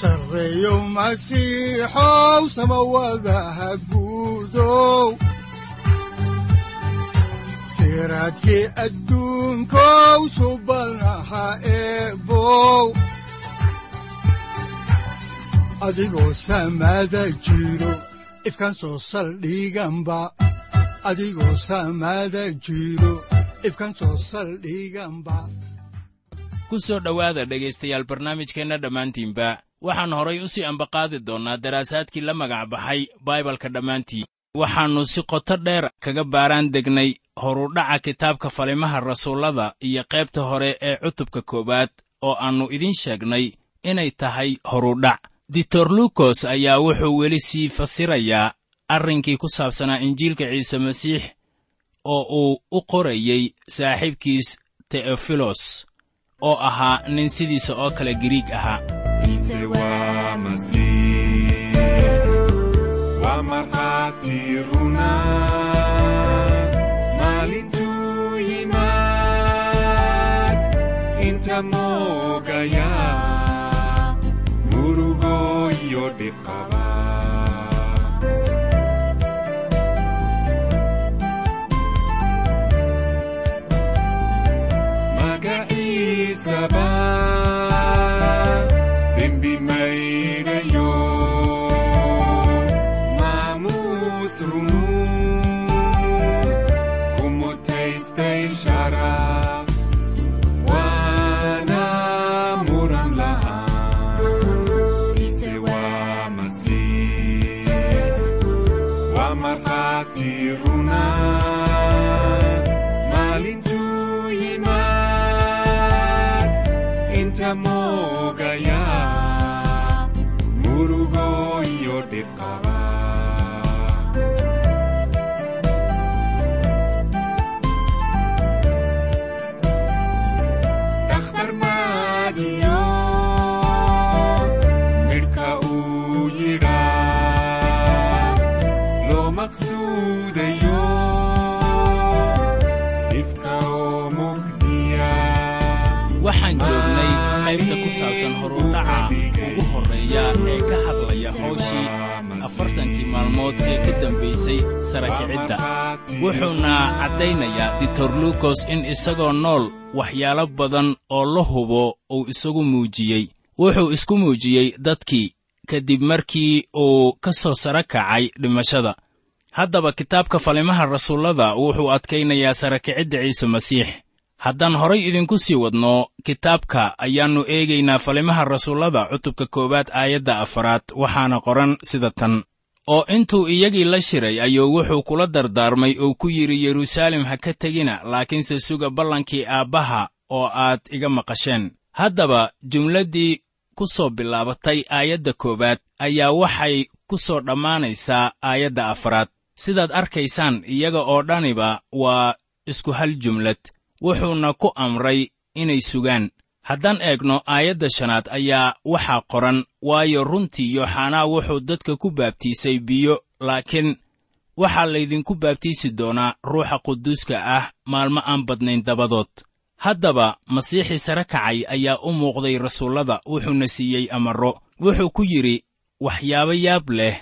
sareyow masiixow samawadaha guudow siraadkii adduunkow subanaha eebow adigoo samada jiro ifkaan soo saldhiganba adigoo samada jiro ifkaan soo saldhiganba ku soo dhowaada dhegaystayaal barnaamijkeenna dhammaantiinba waxaan horay u sii ambaqaadi doonnaa daraasaadkii la magac baxay baibalka dhammaantii. Waxaannu si qoto dheer kaga baaraan degnay horudhaca kitaabka falimaha rasuullada iyo qaybta hore ee cutubka koowaad oo aannu idiin sheegnay inay tahay horudhac. Ditor lukos ayaa wuxuu weli sii fasirayaa arrinkii ku saabsanaa injiilka ciise masiix oo uu u qorayey saaxiibkiis teofilos oo ahaa nin sidiisa oo kale giriig ahaa عيسى ومسيح ومرحتي رنان waxaan joognay qaybta ku saabsan horudhaca ugu horreeya ee ka hadlaya hawshii afartankii maalmood ee ka dambaysay sarakicidda wuxuuna caddaynayaa ditor lukos in isagoo nool waxyaalo badan oo la hubo uu isagu muujiyey. Wuxuu isku muujiyey dadkii kadib markii uu ka soo sara kacay dhimashada haddaba kitaabka falimaha rasuullada wuxuu adkaynayaa sarakicidda ciise masiix. Haddaan horay idinku sii wadno kitaabka ayaannu eegaynaa falimaha rasuullada cutubka koowaad aayadda afaraad waxaana qoran sida tan. Oo intuu iyagii la shiray ayuu wuxuu kula dardaarmay uu ku yidhi yeruusaalem ha ka tegina laakiinse suga ballankii aabbaha oo aad iga maqasheen. Haddaba jumladdii ku soo bilaabatay aayadda koowaad ayaa waxay ku soo dhammaanaysaa aayadda afaraad sidaad arkaysaan iyaga oo dhaniba waa isku hal jumlad. Wuxuuna ku amray inay sugaan. Haddaan eegno aayadda shanaad ayaa waxaa qoran waayo runtii yooxanaa wuxuu dadka ku baabtiisay biyo laakiin waxaa laydinku baabtiisi doonaa ruuxa quduuska ah maalmo aan badnayn dabadood. Haddaba masiixii sare kacay ayaa u muuqday rasuullada wuxuuna siiyey amarro. Wuxuu ku yidhi waxyaabo yaab leh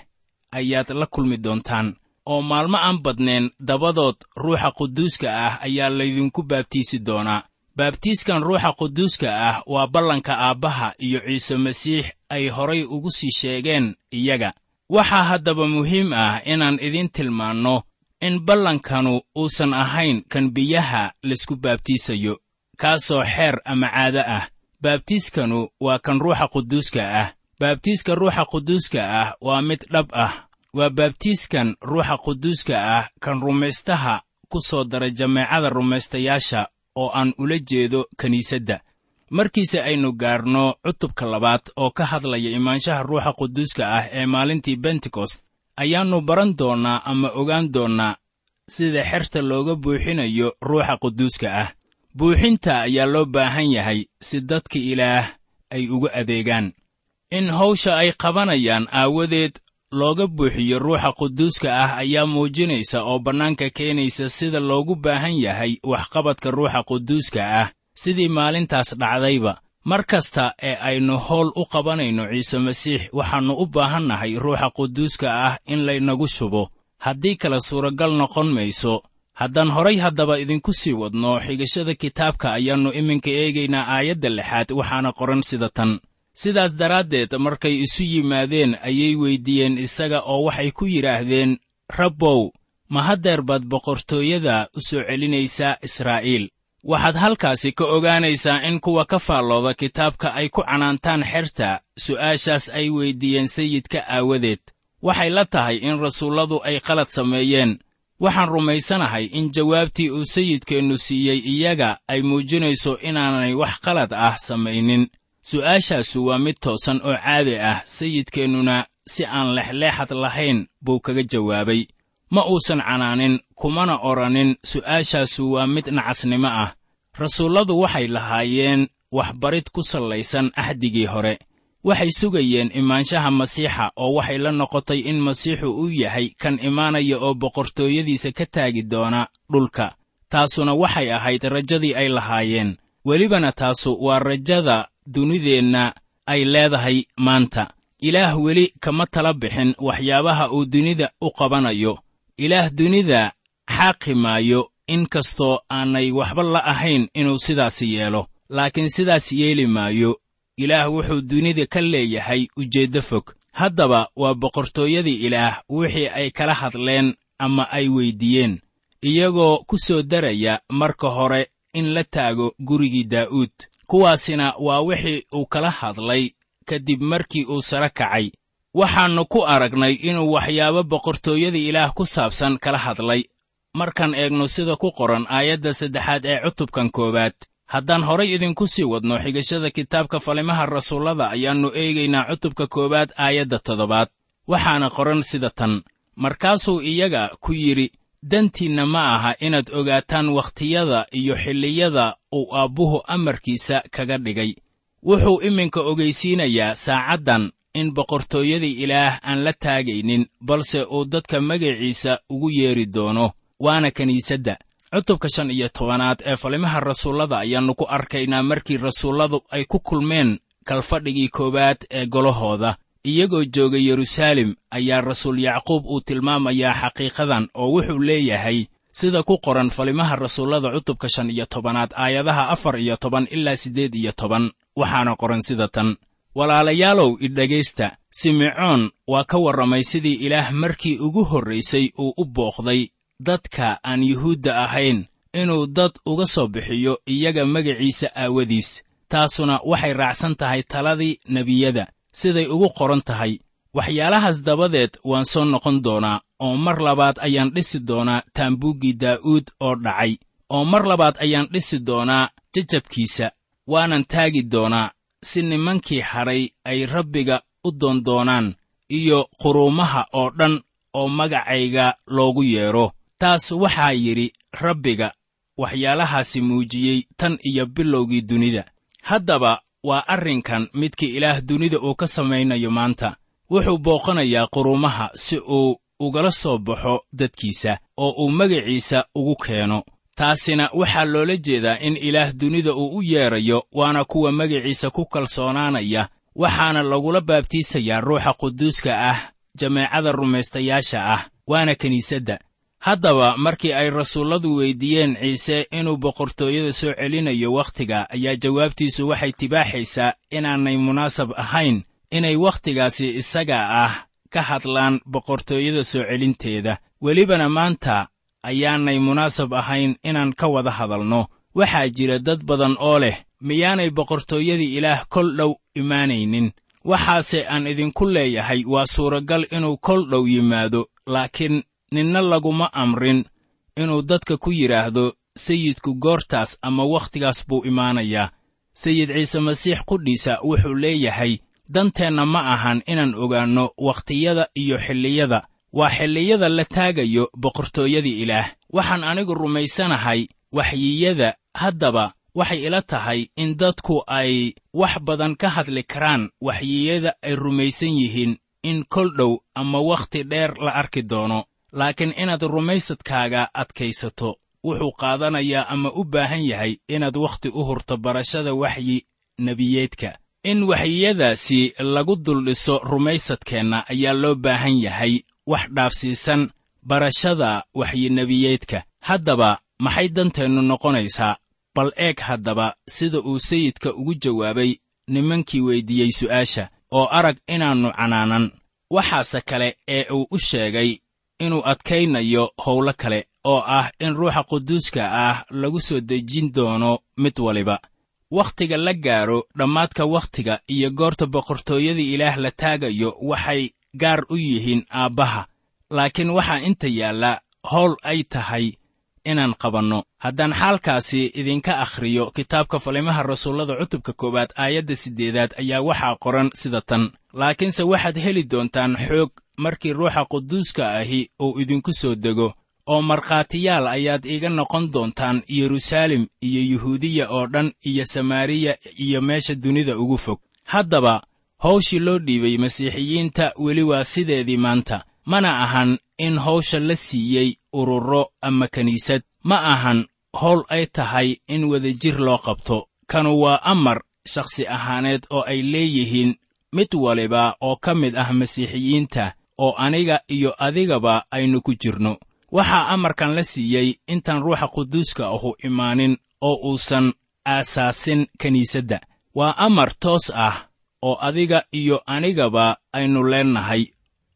ayaad la kulmi doontaan oo maalmo aan badnayn dabadood ruuxa quduuska ah ayaa laydinku baabtiisi doonaa. Baabtiiskan ruuxa quduuska ah waa ballanka aabbaha iyo ciise masiix ay horay ugu sii sheegeen iyaga. Waxaa haddaba muhiim ah inaan idiin tilmaanno in ballankanu uusan ahayn kan biyaha laysku baabtiisayo kaasoo xeer ama caado ah. Baabtiiskanu waa kan ruuxa quduuska ah. Baabtiiska ruuxa quduuska ah waa mid dhab ah waa baabtiiskan ruuxa quduuska ah kan rumaystaha ku soo dara jameecada rumaystayaasha oo aan ula jeedo kiniisadda markiise aynu gaarno cutubka labaad oo ka hadlaya imaanshaha ruuxa quduuska ah ee maalintii bentekost ayaannu baran doonnaa ama ogaan doonnaa sida xerta looga buuxinayo ruuxa quduuska ah. Buuxinta ayaa loo baahan yahay si dadka ilaah ay ugu adeegaan. In hawsha ay qabanayaan aawadeed looga buuxiyo ruuxa quduuska ah ayaa muujinaysa oo bannaanka keenaysa sida loogu baahan yahay waxqabadka ruuxa quduuska ah. Sidii maalintaas dhacdayba mar kasta ee aynu howl u qabanayno ciise masiix waxaannu u baahannahay ruuxa quduuska ah in laynagu shubo. Haddii kale suuragal noqon mayso. Haddaan horay haddaba idinku sii wadno xigashada kitaabka ayaannu iminka eegaynaa aayadda lixaad waxaana qoran sida tan sidaas daraaddeed markay isu yimaadeen ayay weyddiiyeen isaga oo waxay ku yidhaahdeen rabbow ma haddeer baad boqortooyada u soo celinaysaa israa'iil. Waxaad halkaasi ka ogaanaysaa in kuwa ka faallooda kitaabka ay ku canaantaan xerta su'aashaas ay weyddiiyeen sayidka aawadeed. Waxay la tahay in rasuulladu ay qalad sameeyeen. Waxaan rumaysanahay in jawaabtii uu sayidkeennu siiyey iyaga ay muujinayso inaanay wax qalad ah samaynin su'aashaasu waa mid toosan oo caadi ah sayidkeennuna si aan lexleexad lahayn buu kaga jawaabay. Ma uusan canaanin kumana odhanin su'aashaasu waa mid nacasnimo ah. Rasuulladu waxay lahaayeen waxbarid ku sallaysan axdigii hore. Waxay sugayeen imaanshaha masiixa oo waxay la noqotay in masiixu uu yahay kan imaanaya oo boqortooyadiisa ka taagi doona dhulka. Taasuna waxay ahayd rajadii ay lahaayeen. Welibana taasu waa rajada dunideenna ay leedahay maanta. Ilaah weli kama tala bixin waxyaabaha uu dunida u qabanayo. Ilaah dunida xaaqi maayo in kastoo aanay waxba la ahayn inuu sidaasi yeelo. Laakiin sidaas yeeli maayo ilaah wuxuu dunida ka leeyahay ujeeddo fog. Haddaba waa boqortooyadii ilaah wixii ay kala hadleen ama ay weyddiiyeen iyagoo ku soo daraya marka hore in la taago gurigii daa'uud kuwaasina waa wixii uu kala hadlay kadib markii uu sare kacay. Waxaannu ku aragnay inuu waxyaabo boqortooyadii ilaah ku saabsan kala hadlay. Markaan eegno sida ku qoran aayadda saddexaad ee cutubkan koowaad. Haddaan horay idinku sii wadno xigashada kitaabka falimaha rasuullada ayaannu eegaynaa cutubka koowaad aayadda toddobaad. Waxaana qoran sida tan. Markaasuu iyaga ku yidhi dantiinna ma aha inaad ogaataan wakhtiyada iyo xilliyada uu aabbuhu amarkiisa kaga dhigay. Wuxuu iminka ogaysiinayaa saacaddan in boqortooyadii ilaah aan la taagaynin balse uu dadka magaciisa ugu yeedhi doono waana kiniisadda cutubka shan iyo tobanaad ee falimaha rasuullada ayaannu ku arkaynaa markii rasuulladu ay ku kulmeen kalfadhigii koowaad ee golahooda iyagoo jooga yeruusaalem ayaa rasuul yacquub uu tilmaamayaa xaqiiqadan oo wuxuu leeyahay sida ku qoran falimaha rasuullada cutubka shan iyo tobanaad aayadaha afar iyo toban ilaa siddeed iyo toban waxaana qoran sida tan. Walaalayaalow idhegaysta simecoon waa ka warramay sidii ilaah markii ugu horraysay uu u booqday dadka aan yuhuudda ahayn inuu dad uga soo bixiyo iyaga magaciisa aawadiis taasuna waxay raacsan tahay taladii nebiyada siday ugu qoran tahay. Waxyaalahaas dabadeed waan soo noqon doonaa oo mar labaad ayaan dhisi doonaa taambuuggii daa'uud oo dhacay. Oo mar labaad ayaan dhisi doonaa jajabkiisa waanan taagi doonaa. Si nimankii hadhay ay rabbiga u doondoonaan iyo quruumaha oo dhan oo magacayga loogu yeedho taas waxaa yidhi rabbiga waxyaalahaasi muujiyey tan iyo bilowgii dunida. Haddaba waa arrinkan midkii ilaah dunida uu ka samaynayo maanta. Wuxuu booqanayaa quruumaha si uu ugala soo baxo dadkiisa oo uu magaciisa ugu keeno. Taasina waxaa loola jeedaa in ilaah dunida uu u yeedrayo waana kuwa magaciisa ku kalsoonaanaya waxaana lagula baabtiisayaa ruuxa quduuska ah jameecada rumaystayaasha ah waana kiniisadda haddaba markii ay rasuulladu weyddiiyeen ciise inuu boqortooyada soo celinayo wakhtiga ayaa jawaabtiisu waxay tibaaxaysaa inaanay munaasab ahayn inay wakhtigaasi isaga ah ka hadlaan boqortooyada soo celinteeda. Welibana maanta ayaanay munaasab ahayn inaan ka wada hadalno. Waxaa jira dad badan oo leh miyaanay boqortooyadii ilaah kol dhow imaanaynin. Waxaase aan idinku leeyahay waa suuragal inuu kol dhow yimaado laakiin ninna laguma amrin inuu dadka ku yidhaahdo sayidku goortaas ama wakhtigaas buu imaanayaa. Sayid ciise masiix qudhiisa wuxuu leeyahay danteenna ma ahan inaan ogaanno wakhtiyada iyo xilliyada. Waa xilliyada la taagayo boqortooyadii ilaah. Waxaan anigu rumaysanahay waxyiyada. Haddaba waxay ila tahay in dadku ay wax badan ka hadli karaan waxyiyada ay rumaysan yihiin in kol dhow ama wakhti dheer la arki doono laakiin inaad rumaysadkaaga adkaysato wuxuu qaadanayaa ama u baahan yahay inaad wakhti u hurto barashada waxyi nebiyeedka. In waxyiyadaasi lagu duldhiso rumaysadkeenna ayaa loo baahan yahay wax dhaafsiisan barashada waxyinebiyeedka haddaba maxay danteennu noqonaysaa? Bal eeg haddaba sida uu sayidka ugu jawaabay nimankii weyddiiyey su'aasha oo arag inaannu canaanan. Waxaase kale ee uu u sheegay inuu adkaynayo howlo kale oo ah in ruuxa quduuska ah lagu soo dejin doono mid waliba. Wakhtiga la gaaro dhammaadka wakhtiga iyo goorta boqortooyada ilaah la taagayo waxay gaar u yihiin aabbaha. Laakiin waxaa inta yaalla howl ay tahay inaan qabanno. Haddaan xaalkaasi idinka akhriyo kitaabka falimaha rasuullada cutubka koowaad aayadda siddeedaad ayaa waxaa qoran sida tan. Laakiinse waxaad heli doontaan xoog markii ruuxa quduuska ahi uu idinku soo dego oo markhaatiyaal ayaad iiga noqon doontaan yeruusaalem iyo yuhuudiya oo dhan iyo samaariya iyo meesha dunida ugu fog. Haddaba hawshii loo dhiibay masiixiyiinta weli waa sideedii maanta. Mana ahan in hawsha la siiyey ururo ama kiniisad ma ahan howl ay tahay in wadajir loo qabto. Kanu waa amar shakhsi ahaaneed oo ay leeyihiin mid waliba oo ka mid ah masiixiyiinta oo aniga iyo adigaba aynu ku jirno. Waxaa amarkan la siiyey intaan ruuxa quduuska ahu imaanin oo uusan aasaasin kiniisadda waa amar toos ah oo adiga iyo anigaba aynu leennahay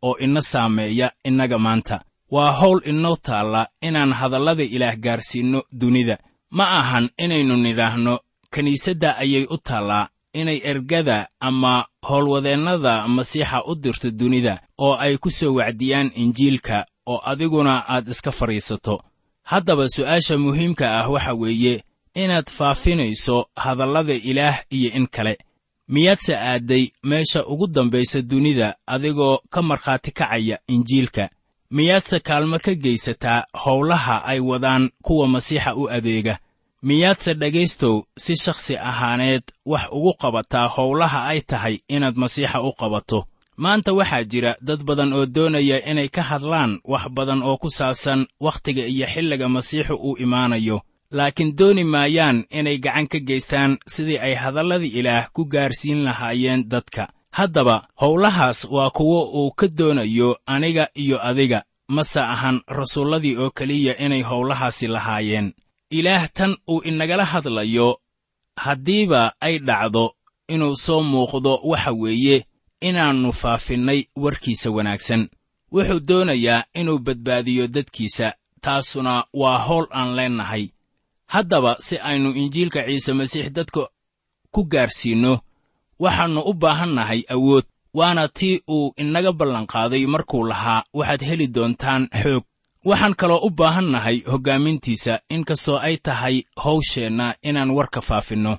oo ina saameeya innaga maanta. Waa hawl inoo taalla inaan hadallada ilaah gaarsiinno dunida. Ma ahan inaynu nidhaahno kiniisadda ayay u taallaa inay ergada ama howlwadeennada masiixa u dirto dunida oo ay ku soo wacdiyaan injiilka oo adiguna aad iska fadhiisato. Haddaba su'aasha muhiimka ah waxa weeye inaad faafinayso hadallada ilaah iyo in kale miyaadse aadday meesha ugu dambaysa dunida adigoo ka markhaati kacaya injiilka? Miyaadse kaalmo ka geysataa howlaha ay wadaan kuwa masiixa u adeega? Miyaadse dhegaystow si shakhsi ahaaneed wax ugu qabataa howlaha ay tahay inaad masiixa u qabato? Maanta waxaa jira dad badan oo doonaya inay ka hadlaan wax badan oo ku saabsan wakhtiga iyo xilliga masiixu uu imaanayo laakiin dooni maayaan inay gacan ka geystaan sidii ay hadalladii ilaah ku gaarsiin lahaayeen dadka. Haddaba howlahaas waa kuwo uu ka doonayo aniga iyo adiga mase ahan rasuulladii oo keliya inay howlahaasi lahaayeen. Ilaah tan uu inagala hadlayo haddiiba ay dhacdo inuu soo muuqdo waxa weeye inaannu faafinnay warkiisa wanaagsan. Wuxuu doonayaa inuu badbaadiyo dadkiisa taasuna waa howl aan leennahay haddaba si aynu injiilka ciise masiix dadka ku gaarsiinno waxaannu u baahannahay awood waana tii uu inaga ballanqaaday markuu lahaa waxaad heli doontaan xoog. Waxaan kaloo u baahannahay hoggaamintiisa inkastoo ay tahay hawsheenna inaan warka faafinno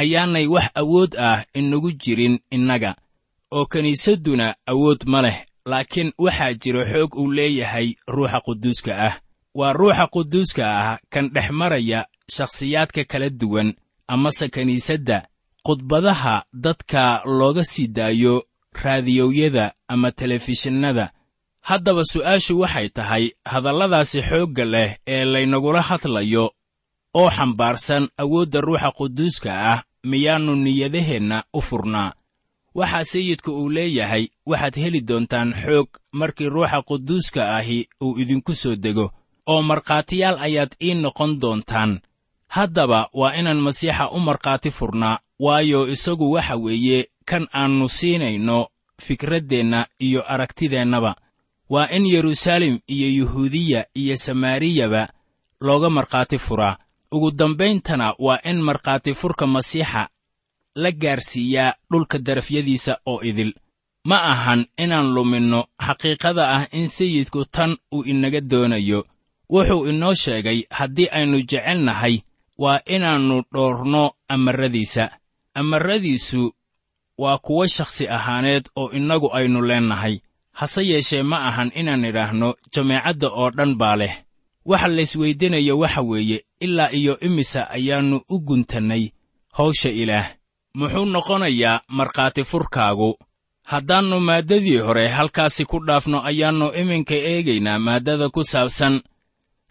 ayaanay wax awood ah inagu jirin innaga. Oo kiniisadduna awood ma leh laakiin waxaa jira xoog uu leeyahay ruuxa quduuska ah waa ruuxa quduuska ah kan dhex maraya shakhsiyaadka kala duwan amase kiniisadda khudbadaha dadka looga sii daayo raadiyowyada ama telefishinnada. Haddaba su'aashu waxay tahay hadalladaasi xoogga leh ee laynagula hadlayo oo xambaarsan awoodda ruuxa quduuska ah miyaannu niyadaheenna u furnaa. Waxaa sayidka uu leeyahay waxaad heli doontaan xoog markii ruuxa quduuska ahi uu idinku soo dego oo markhaatiyaal ayaad ii noqon doontaan. Haddaba waa inaan masiixa u markhaati furnaa waayo isagu waxa weeye kan aannu siinayno fikraddeenna iyo aragtideennaba. Waa in yeruusaalem iyo yuhuudiya iyo samaariyaba looga markhaati furaa. Ugu dambayntana waa in markhaati furka masiixa la gaarsiiyaa dhulka darafyadiisa oo idil. Ma ahan inaan luminno xaqiiqada ah in sayidku tan uu inaga doonayo wuxuu inoo sheegay haddii aynu jecelnahay waa inaannu dhoorno amarradiisa amarradiisu waa kuwo shakhsi ahaaneed oo innagu aynu leennahay. Hase yeeshee ma ahan inaan idhaahno jameecadda oo dhan baa leh. Waxa laysweydinayo waxa weeye ilaa iyo imisa ayaannu u guntannay hawsha ilaah. Muxuu noqonayaa markhaati furkaagu. Haddaannu maaddadii hore halkaasi ku dhaafno ayaannu iminka eegaynaa maaddada ku saabsan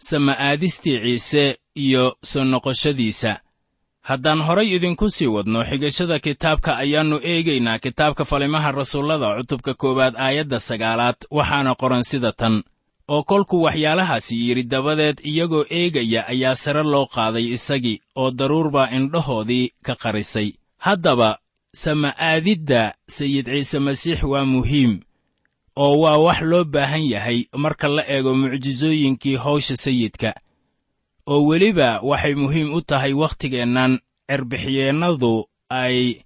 sama'aadistii ciise iyo soo noqoshadiisa. Haddaan horay idinku sii wadno xigashada kitaabka ayaannu eegaynaa kitaabka falimaha rasuullada cutubka koowaad aayadda sagaalaad waxaana qoran sida tan. Oo kolkuu waxyaalahaasi yidhi dabadeed iyagoo eegaya ayaa sare loo qaaday isagii oo daruur baa indhahoodii ka qarisay. Haddaba sama'aadidda sayid ciise masiix waa muhiim oo waa wax loo baahan yahay marka la eego mucjisooyinkii hawsha sayidka oo weliba waxay muhiim u tahay wakhtigeennan cerbixiyeennadu ay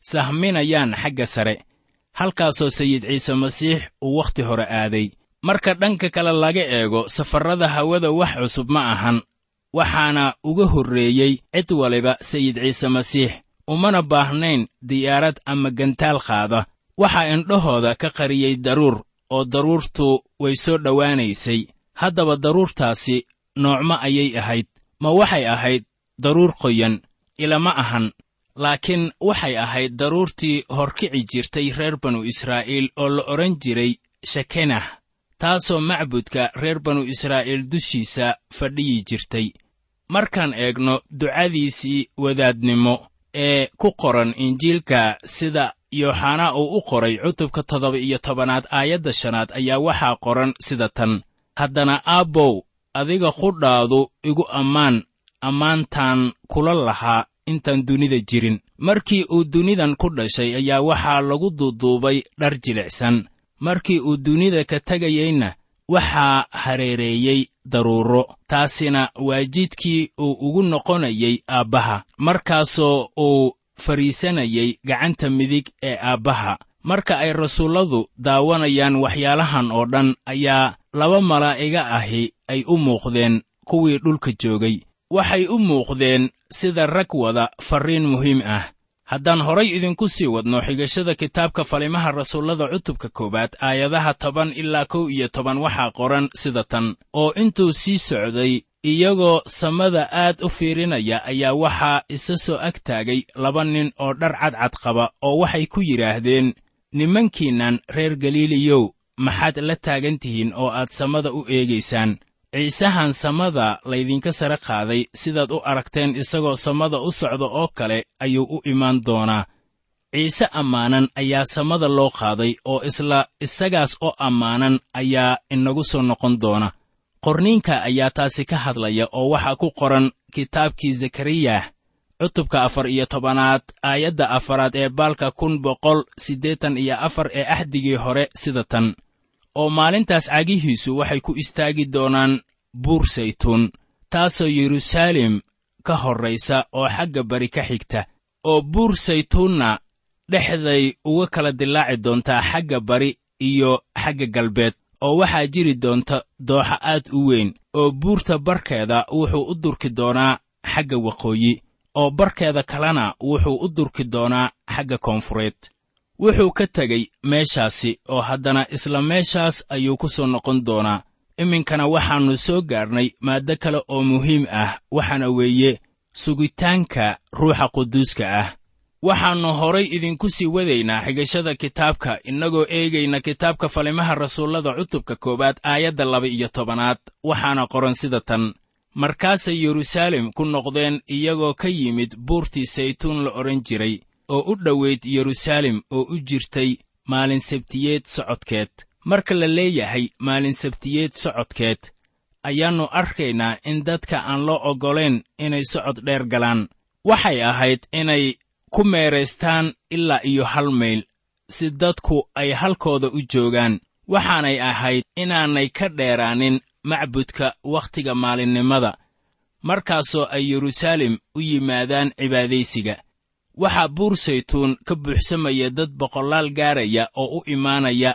sahminayaan xagga sare halkaasoo sayid ciise masiix uu wakhti hore aaday. Marka dhanka kale laga eego safarrada hawada wax cusub ma ahan waxaana uga horreeyey cid waliba sayid ciise masiix umana baahnayn diyaarad ama gantaal qaada waxaa indhahooda ka qariyey daruur oo daruurtu way soo dhowaanaysay. Haddaba daruurtaasi noocma ayay ahayd. Ma waxay ahayd daruur qoyan ilama ahan. Laakiin waxay ahayd daruurtii horkici jirtay reer banu israa'iil oo la odhan jiray shekenah taasoo macbudka reer banu israa'iil dushiisa fadhiyi jirtay. Markaan eegno ducadiisii wadaadnimo ee ku qoran injiilka sida yooxanaa uu u qoray cutubka toddoba iyo tobanaad aayadda shanaad ayaa waxaa qoran sida tan. Haddana aabbow adiga qudhaadu igu ammaan ammaantaan kula lahaa intaan dunida jirin. Markii uu dunidan ku dhashay ayaa waxaa lagu duuduubay dhar jilicsan. Markii uu dunida ka tegayeyna waxaa hareereeyey daruuro. Taasina waa jidkii uu ugu noqonayay aabbaha. Markaasoo uu fadhiisanayay gacanta midig ee aabbaha. Marka ay rasuulladu daawanayaan waxyaalahan oo dhan ayaa laba malaa'iga ahi ay u muuqdeen kuwii dhulka joogay. Waxay u muuqdeen sida rag wada farriin muhiim ah. Haddaan horay idinku sii wadno xigashada kitaabka falimaha rasuullada cutubka koowaad aayadaha toban ilaa kow iyo toban waxaa qoran sida tan oo intuu sii socday iyagoo samada aad u fiirinaya ayaa waxaa isa soo ag taagay laba nin oo dhar cadcad qaba oo waxay ku yidhaahdeen nimankiinnan reer galiiliyow maxaad la taagan tihiin oo aad samada u eegaysaan? Ciisahan samada laydinka sare qaaday sidaad u aragteen isagoo samada u socda oo kale ayuu u imaan doonaa. Ciise ammaanan ayaa samada loo qaaday oo isla isagaas oo ammaanan ayaa inagu soo noqon doona qorniinka ayaa taasi ka hadlaya oo waxaa ku qoran kitaabkii zakariyah cutubka afar iyo tobanaad aayadda afaraad ee baalka kun boqol siddeetan iyo afar ee axdigii hore sida tan oo maalintaas cagihiisu waxay ku istaagi doonaan buur saytuun taasoo yeruusaalem ka horraysa oo xagga bari ka xigta oo buur saytuunna dhexday uga kala dillaaci doontaa xagga bari iyo xagga galbeed oo waxaa jiri doonta dooxa aad u weyn oo buurta barkeeda wuxuu u durki doonaa xagga waqooyi oo barkeeda kalena wuxuu u durki doonaa xagga koonfureed. Wuxuu ka tegey meeshaasi oo haddana isla meeshaas ayuu ku soo noqon doonaa. Iminkana waxaannu soo gaarnay maaddo kale oo muhiim ah waxaana weeye sugitaanka ruuxa quduuska ah waxaannu horay idinku sii wadaynaa xigashada kitaabka innagoo eegayna kitaabka falimaha rasuullada cutubka koowaad aayadda laba iyo tobanaad. Waxaana qoran sida tan markaasay yeruusaalem ku noqdeen iyagoo ka yimid buurtii saytuun la odhan jiray oo u dhoweyd yeruusaalem oo u jirtay maalin sabtiyeed socodkeed. Marka la leeyahay maalin sabtiyeed socodkeed ayaannu arkaynaa in dadka aan loo oggolayn inay socod dheer galaan. Waxay ahayd inay ku meeraystaan ilaa iyo hal mayl si dadku ay halkooda u joogaan. Waxaanay ahayd inaanay ka dheeraanin macbudka wakhtiga maalinnimada markaasoo ay yeruusaalem u yimaadaan cibaadaysiga. Waxaa buur saytuun ka buuxsamaya dad boqollaal gaaraya oo u imaanaya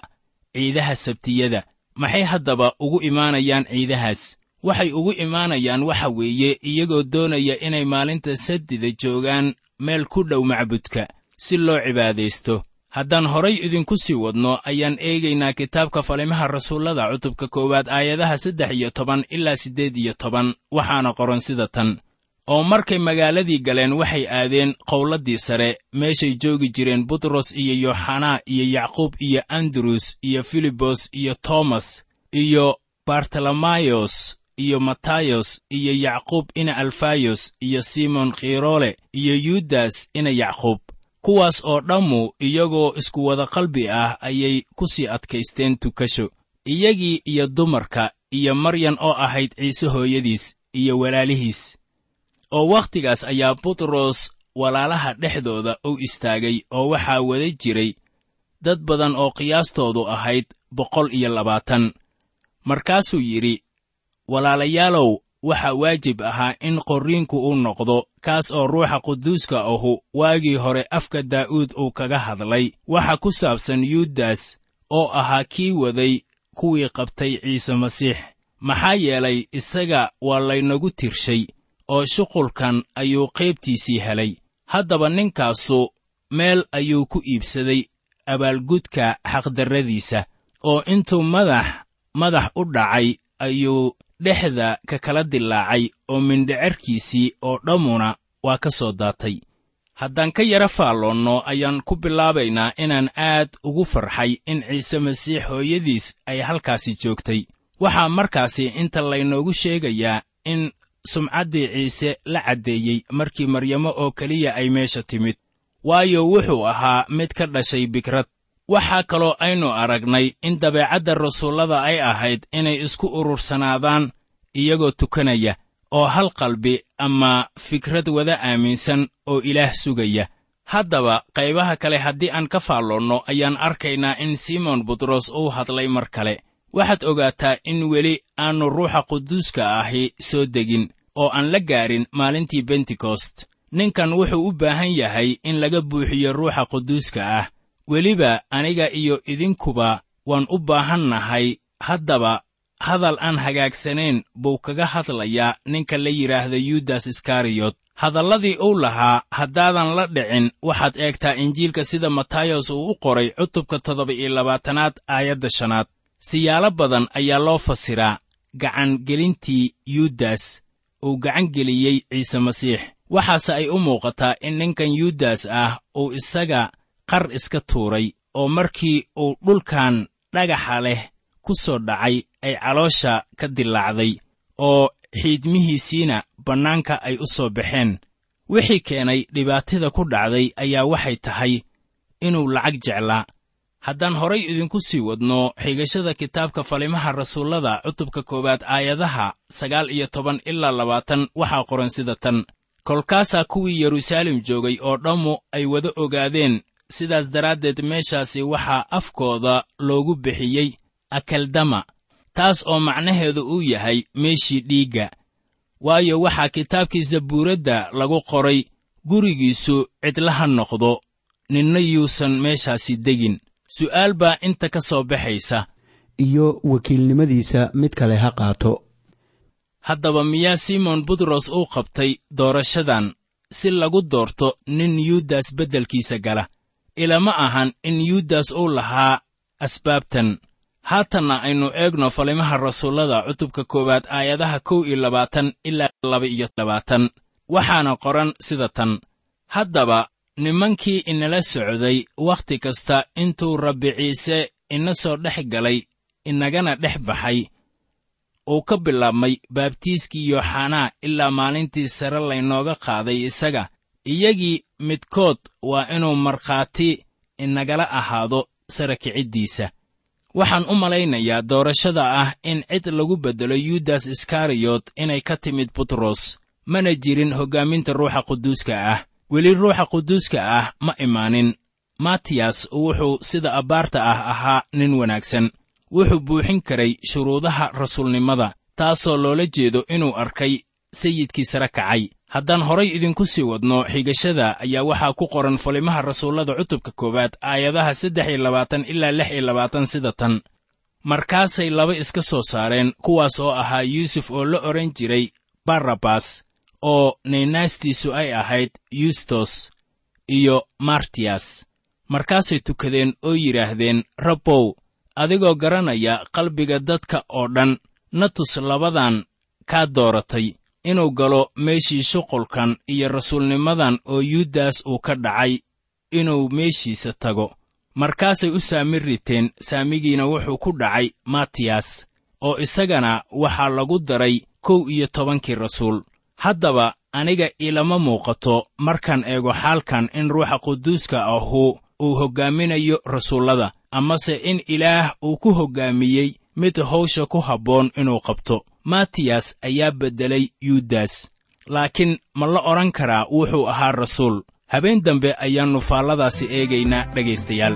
ciidaha sabtiyada. Maxay haddaba ugu imaanayaan ciidahaas? Waxay ugu imaanayaan waxa weeye iyagoo doonaya inay maalinta sabtida joogaan meel ku dhow macbudka si loo cibaadaysto. Haddaan horay idinku sii wadno ayaan eegaynaa kitaabka falimaha rasuullada cutubka koowaad aayadaha saddex iyo toban ilaa siddeed iyo toban waxaana qoran sida tan. Oo markay magaaladii galeen waxay aadeen qowladdii sare meeshay joogi jireen butros iyo yooxanaa iyo yacquub iyo andrus iyo filibos iyo toomas iyo bartolomayos iyo matayos iyo yacquub ina alfayos iyo simon khiroole iyo yudas ina yacquub. Kuwaas oo dhammu iyagoo isku wada qalbi ah ayay ku sii adkaysteen tukasho. Iyagii iyo dumarka iyo maryan oo ahayd ciise hooyadiis iyo walaalihiis. Oo wakhtigaas ayaa butros walaalaha dhexdooda u istaagay oo waxaa wada jiray dad badan oo qiyaastoodu ahayd boqol iyo labaatan. Markaasuu yidhi walaalayaalow waxaa waajib ahaa in qorriinku uu noqdo kaas oo ruuxa quduuska ahu waagii hore afka daa'uud uu kaga hadlay. Waxa ku saabsan yuudas oo ahaa kii waday kuwii qabtay ciise masiix. Maxaa yeelay isaga waa laynagu tirshay oo shuqulkan ayuu qaybtiisii helay. Haddaba ninkaasu meel ayuu ku iibsaday abaalgudka xaqdarradiisa oo intuu madax madax u dhacay ayuu dhexda ka kala dilaacay oo mindhicerkiisii oo dhammuna waa ka soo daatay. Haddaan ka yara faalloonno ayaan ku bilaabaynaa inaan aad ugu farxay in ciise masiix hooyadiis ay halkaasi joogtay. Waxaa markaasi inta laynoogu sheegayaa in sumcaddii ciise la caddeeyey markii maryamo oo keliya ay meesha timid. Waayo wuxuu ahaa mid ka dhashay bikrad waxaa kaloo aynu aragnay in dabeecadda rasuullada ay ahayd inay isku urursanaadaan iyagoo tukanaya oo hal qalbi ama fikrad wada aaminsan oo ilaah sugaya. Haddaba qaybaha kale haddii aan ka faalloonno ayaan arkaynaa in simon butros uu hadlay mar kale. Waxaad ogaataa in weli aannu ruuxa quduuska ahi soo degin oo aan la gaarin maalintii bentekost ninkan wuxuu u baahan yahay in laga buuxiyo ruuxa quduuska ah weliba aniga iyo idinkuba waan u baahannahay. Haddaba hadal aan hagaagsanayn buu kaga hadlayaa ninka la yidhaahda yudas iskariyot hadalladii uu lahaa haddaadan la dhicin waxaad eegtaa injiilka sida matayos uu u qoray cutubka toddoba iyo labaatanaad aayadda shanaad. Siyaalo badan ayaa loo fasiraa gacangelintii yudas uu gacangeliyey ciise masiix. Waxaase ay u muuqataa in ninkan yudas ah uu isaga qar iska tuuray oo markii uu dhulkan dhagaxa leh ku soo dhacay ay caloosha ka dilaacday oo xiidmihiisiina bannaanka ay u soo baxeen. Wixii keenay dhibaatada ku dhacday ayaa waxay tahay inuu lacag jeclaa. Haddaan horay idinku sii wadno xigashada kitaabka falimaha rasuullada cutubka koowaad aayadaha sagaal iyo toban ilaa labaatan waxaa qoran sida tan. Kolkaasaa kuwii yeruusaalem joogay oo dhammu ay wada ogaadeen sidaas daraaddeed meeshaasi waxaa afkooda loogu bixiyey akeldama taas oo macnaheedu uu yahay meeshii dhiigga. Waayo waxaa kitaabkii zabuuradda lagu qoray gurigiisu cidlaha noqdo ninna yuusan meeshaasi degin. Su'aal baa inta ka soo baxaysa. Iyo wakiilnimadiisa mid kale ha qaato. Haddaba miyaa simon butros uu qabtay doorashadan si lagu doorto nin yudas beddelkiisa gala ilama ahan in yudas uu lahaa asbaabtan. Haatanna aynu eegno falimaha rasuullada cutubka koowaad aayadaha kow iyo labaatan ilaa laba iyo labaatan. Waxaana qoran sida tan. Haddaba nimankii inala socday wakhti kasta intuu rabbi ciise ina soo dhex galay inagana dhex baxay uu ka bilaabmay baabtiiskii yooxanaa ilaa maalintii sare laynooga qaaday isaga iyagii midkood waa inuu markhaati inagala ahaado sara kiciddiisa waxaan u malaynayaa doorashada ah in cid lagu beddelo yudas iskariyot inay ka timid butros mana jirin hoggaaminta ruuxa quduuska ah. Weli ruuxa quduuska ah ma imaanin. Matiyas wuxuu sida abbaarta ah ahaa nin wanaagsan. Wuxuu buuxin karay shuruudaha rasuulnimada taasoo loola jeedo inuu arkay sayidkii sare kacay haddaan horay idinku sii wadno xigashada ayaa waxaa ku qoran falimaha rasuullada cutubka koowaad aayadaha saddex iyo labaatan ilaa lix iyo labaatan sida tan. Markaasay laba iska soo saareen kuwaas oo ahaa yuusuf oo la odhan jiray barrabas oo naynaastiisu ay ahayd yustos iyo martiyas. Markaasay tukadeen oo yidhaahdeen rabbow adigoo garanaya qalbiga dadka oo dhan na tus labadan kaa dooratay inuu galo meeshii shuqulkan iyo rasuulnimadan oo yuudas uu ka dhacay inuu meeshiisa tago. Markaasay u saami riteen saamigiina wuxuu ku dhacay matiyas oo isagana waxaa lagu daray kow iyo tobankii rasuul. Haddaba aniga ilama muuqato markaan eego xaalkan in ruuxa quduuska ahu uu hoggaaminayo rasuullada amase in ilaah uu ku hoggaamiyey mid hawsha ku habboon inuu qabto matiyas ayaa beddelay yuudas laakiin ma la odhan karaa wuxuu ahaa rasuul. Habeen dambe ayaannu faalladaasi eegaynaa dhegaystayaal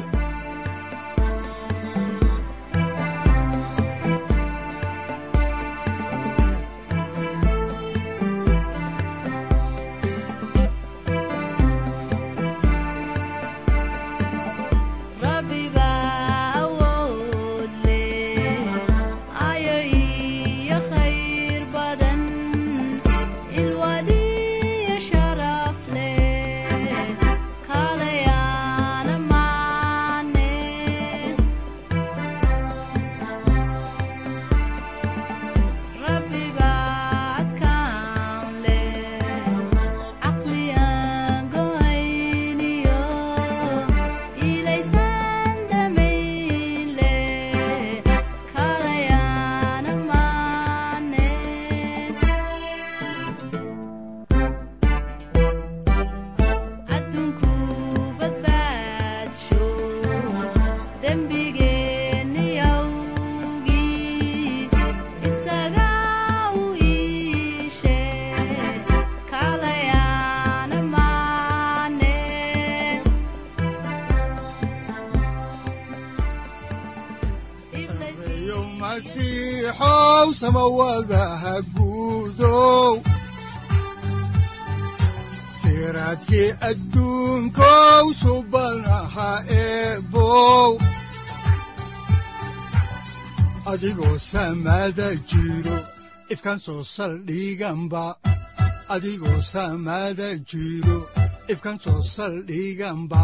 samawadaha guudow siraadkii adduunkow subanaha eebow adigoo samada jiro ifkan soo saldhiganba adigoo samada jiro ifkan soo saldhiganba